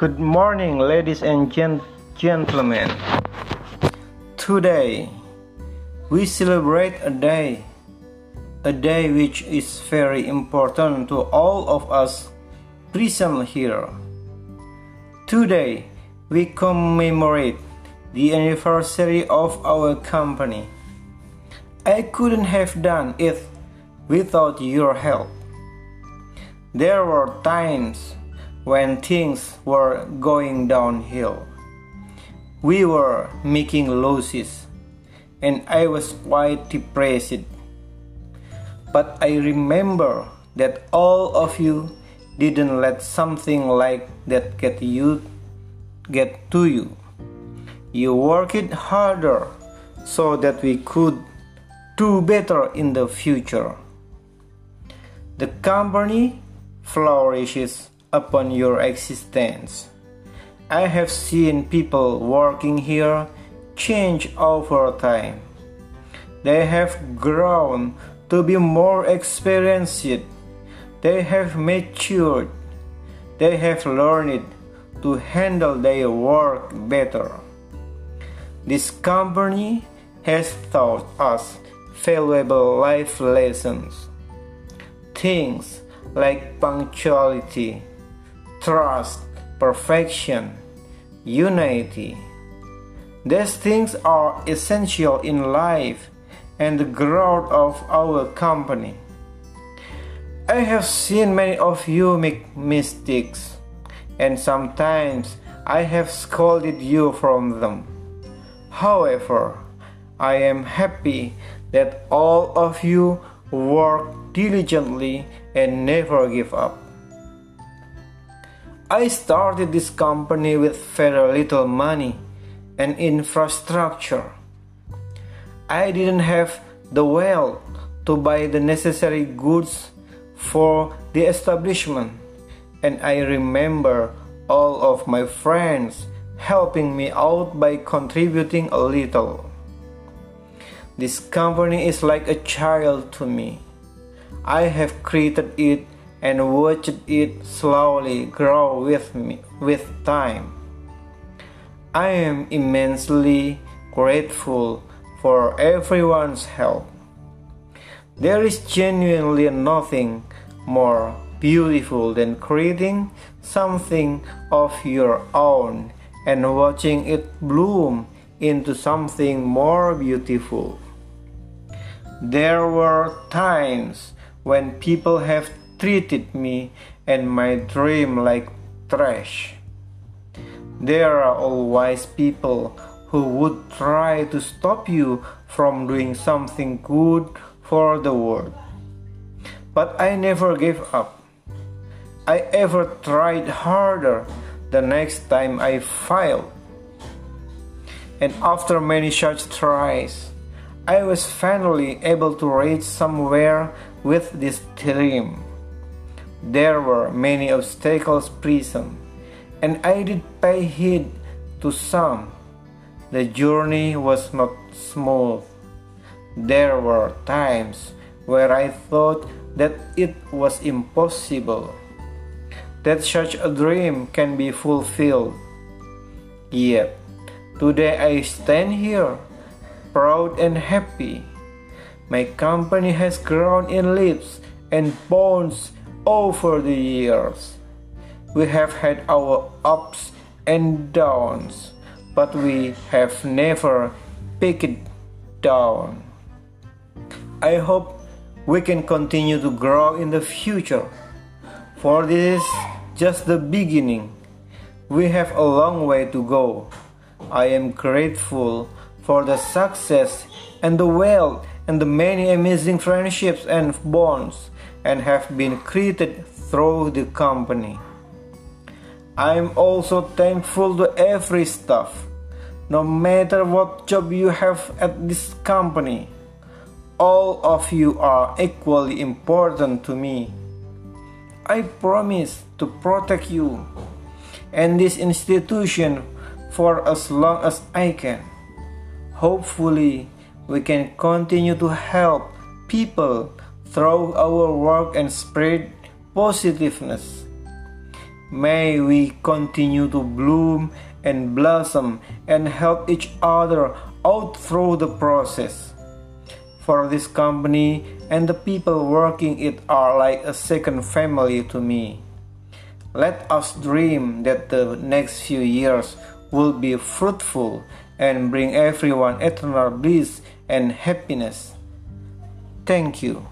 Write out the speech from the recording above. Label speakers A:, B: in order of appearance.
A: Good morning, ladies and gent- gentlemen. Today, we celebrate a day, a day which is very important to all of us present here. Today, we commemorate the anniversary of our company. I couldn't have done it without your help. There were times when things were going downhill. We were making losses, and I was quite depressed. But I remember that all of you didn't let something like that get you get to you. You worked harder so that we could do better in the future. The company flourishes upon your existence. I have seen people working here change over time. They have grown to be more experienced. They have matured. They have learned to handle their work better. This company has taught us valuable life lessons. Things like punctuality, trust, perfection, unity. These things are essential in life and the growth of our company. I have seen many of you make mistakes, and sometimes I have scolded you from them. However, I am happy that all of you work diligently and never give up. I started this company with very little money and infrastructure. I didn't have the wealth to buy the necessary goods for the establishment, and I remember all of my friends helping me out by contributing a little. This company is like a child to me. I have created it and watched it slowly grow with me with time. I am immensely grateful for everyone's help. There is genuinely nothing more beautiful than creating something of your own and watching it bloom into something more beautiful. There were times when people have treated me and my dream like trash. There are always people who would try to stop you from doing something good for the world. But I never gave up. I ever tried harder the next time I failed. And after many such tries, I was finally able to reach somewhere with this dream. There were many obstacles present, and I did pay heed to some. The journey was not smooth. There were times where I thought that it was impossible, that such a dream can be fulfilled. Yet, today I stand here, proud and happy. My company has grown in leaps and bounds over the years. We have had our ups and downs, but we have never picked down. I hope we can continue to grow in the future, for this is just the beginning. We have a long way to go. I am grateful for the success and the wealth and the many amazing friendships and bonds and have been created through the company. I am also thankful to every staff, no matter what job you have at this company. All of you are equally important to me. I promise to protect you and this institution for as long as I can. Hopefully, we can continue to help people through our work and spread positiveness. May we continue to bloom and blossom and help each other out through the process. For this company and the people working it are like a second family to me. Let us dream that the next few years will be fruitful and bring everyone eternal bliss and happiness. Thank you.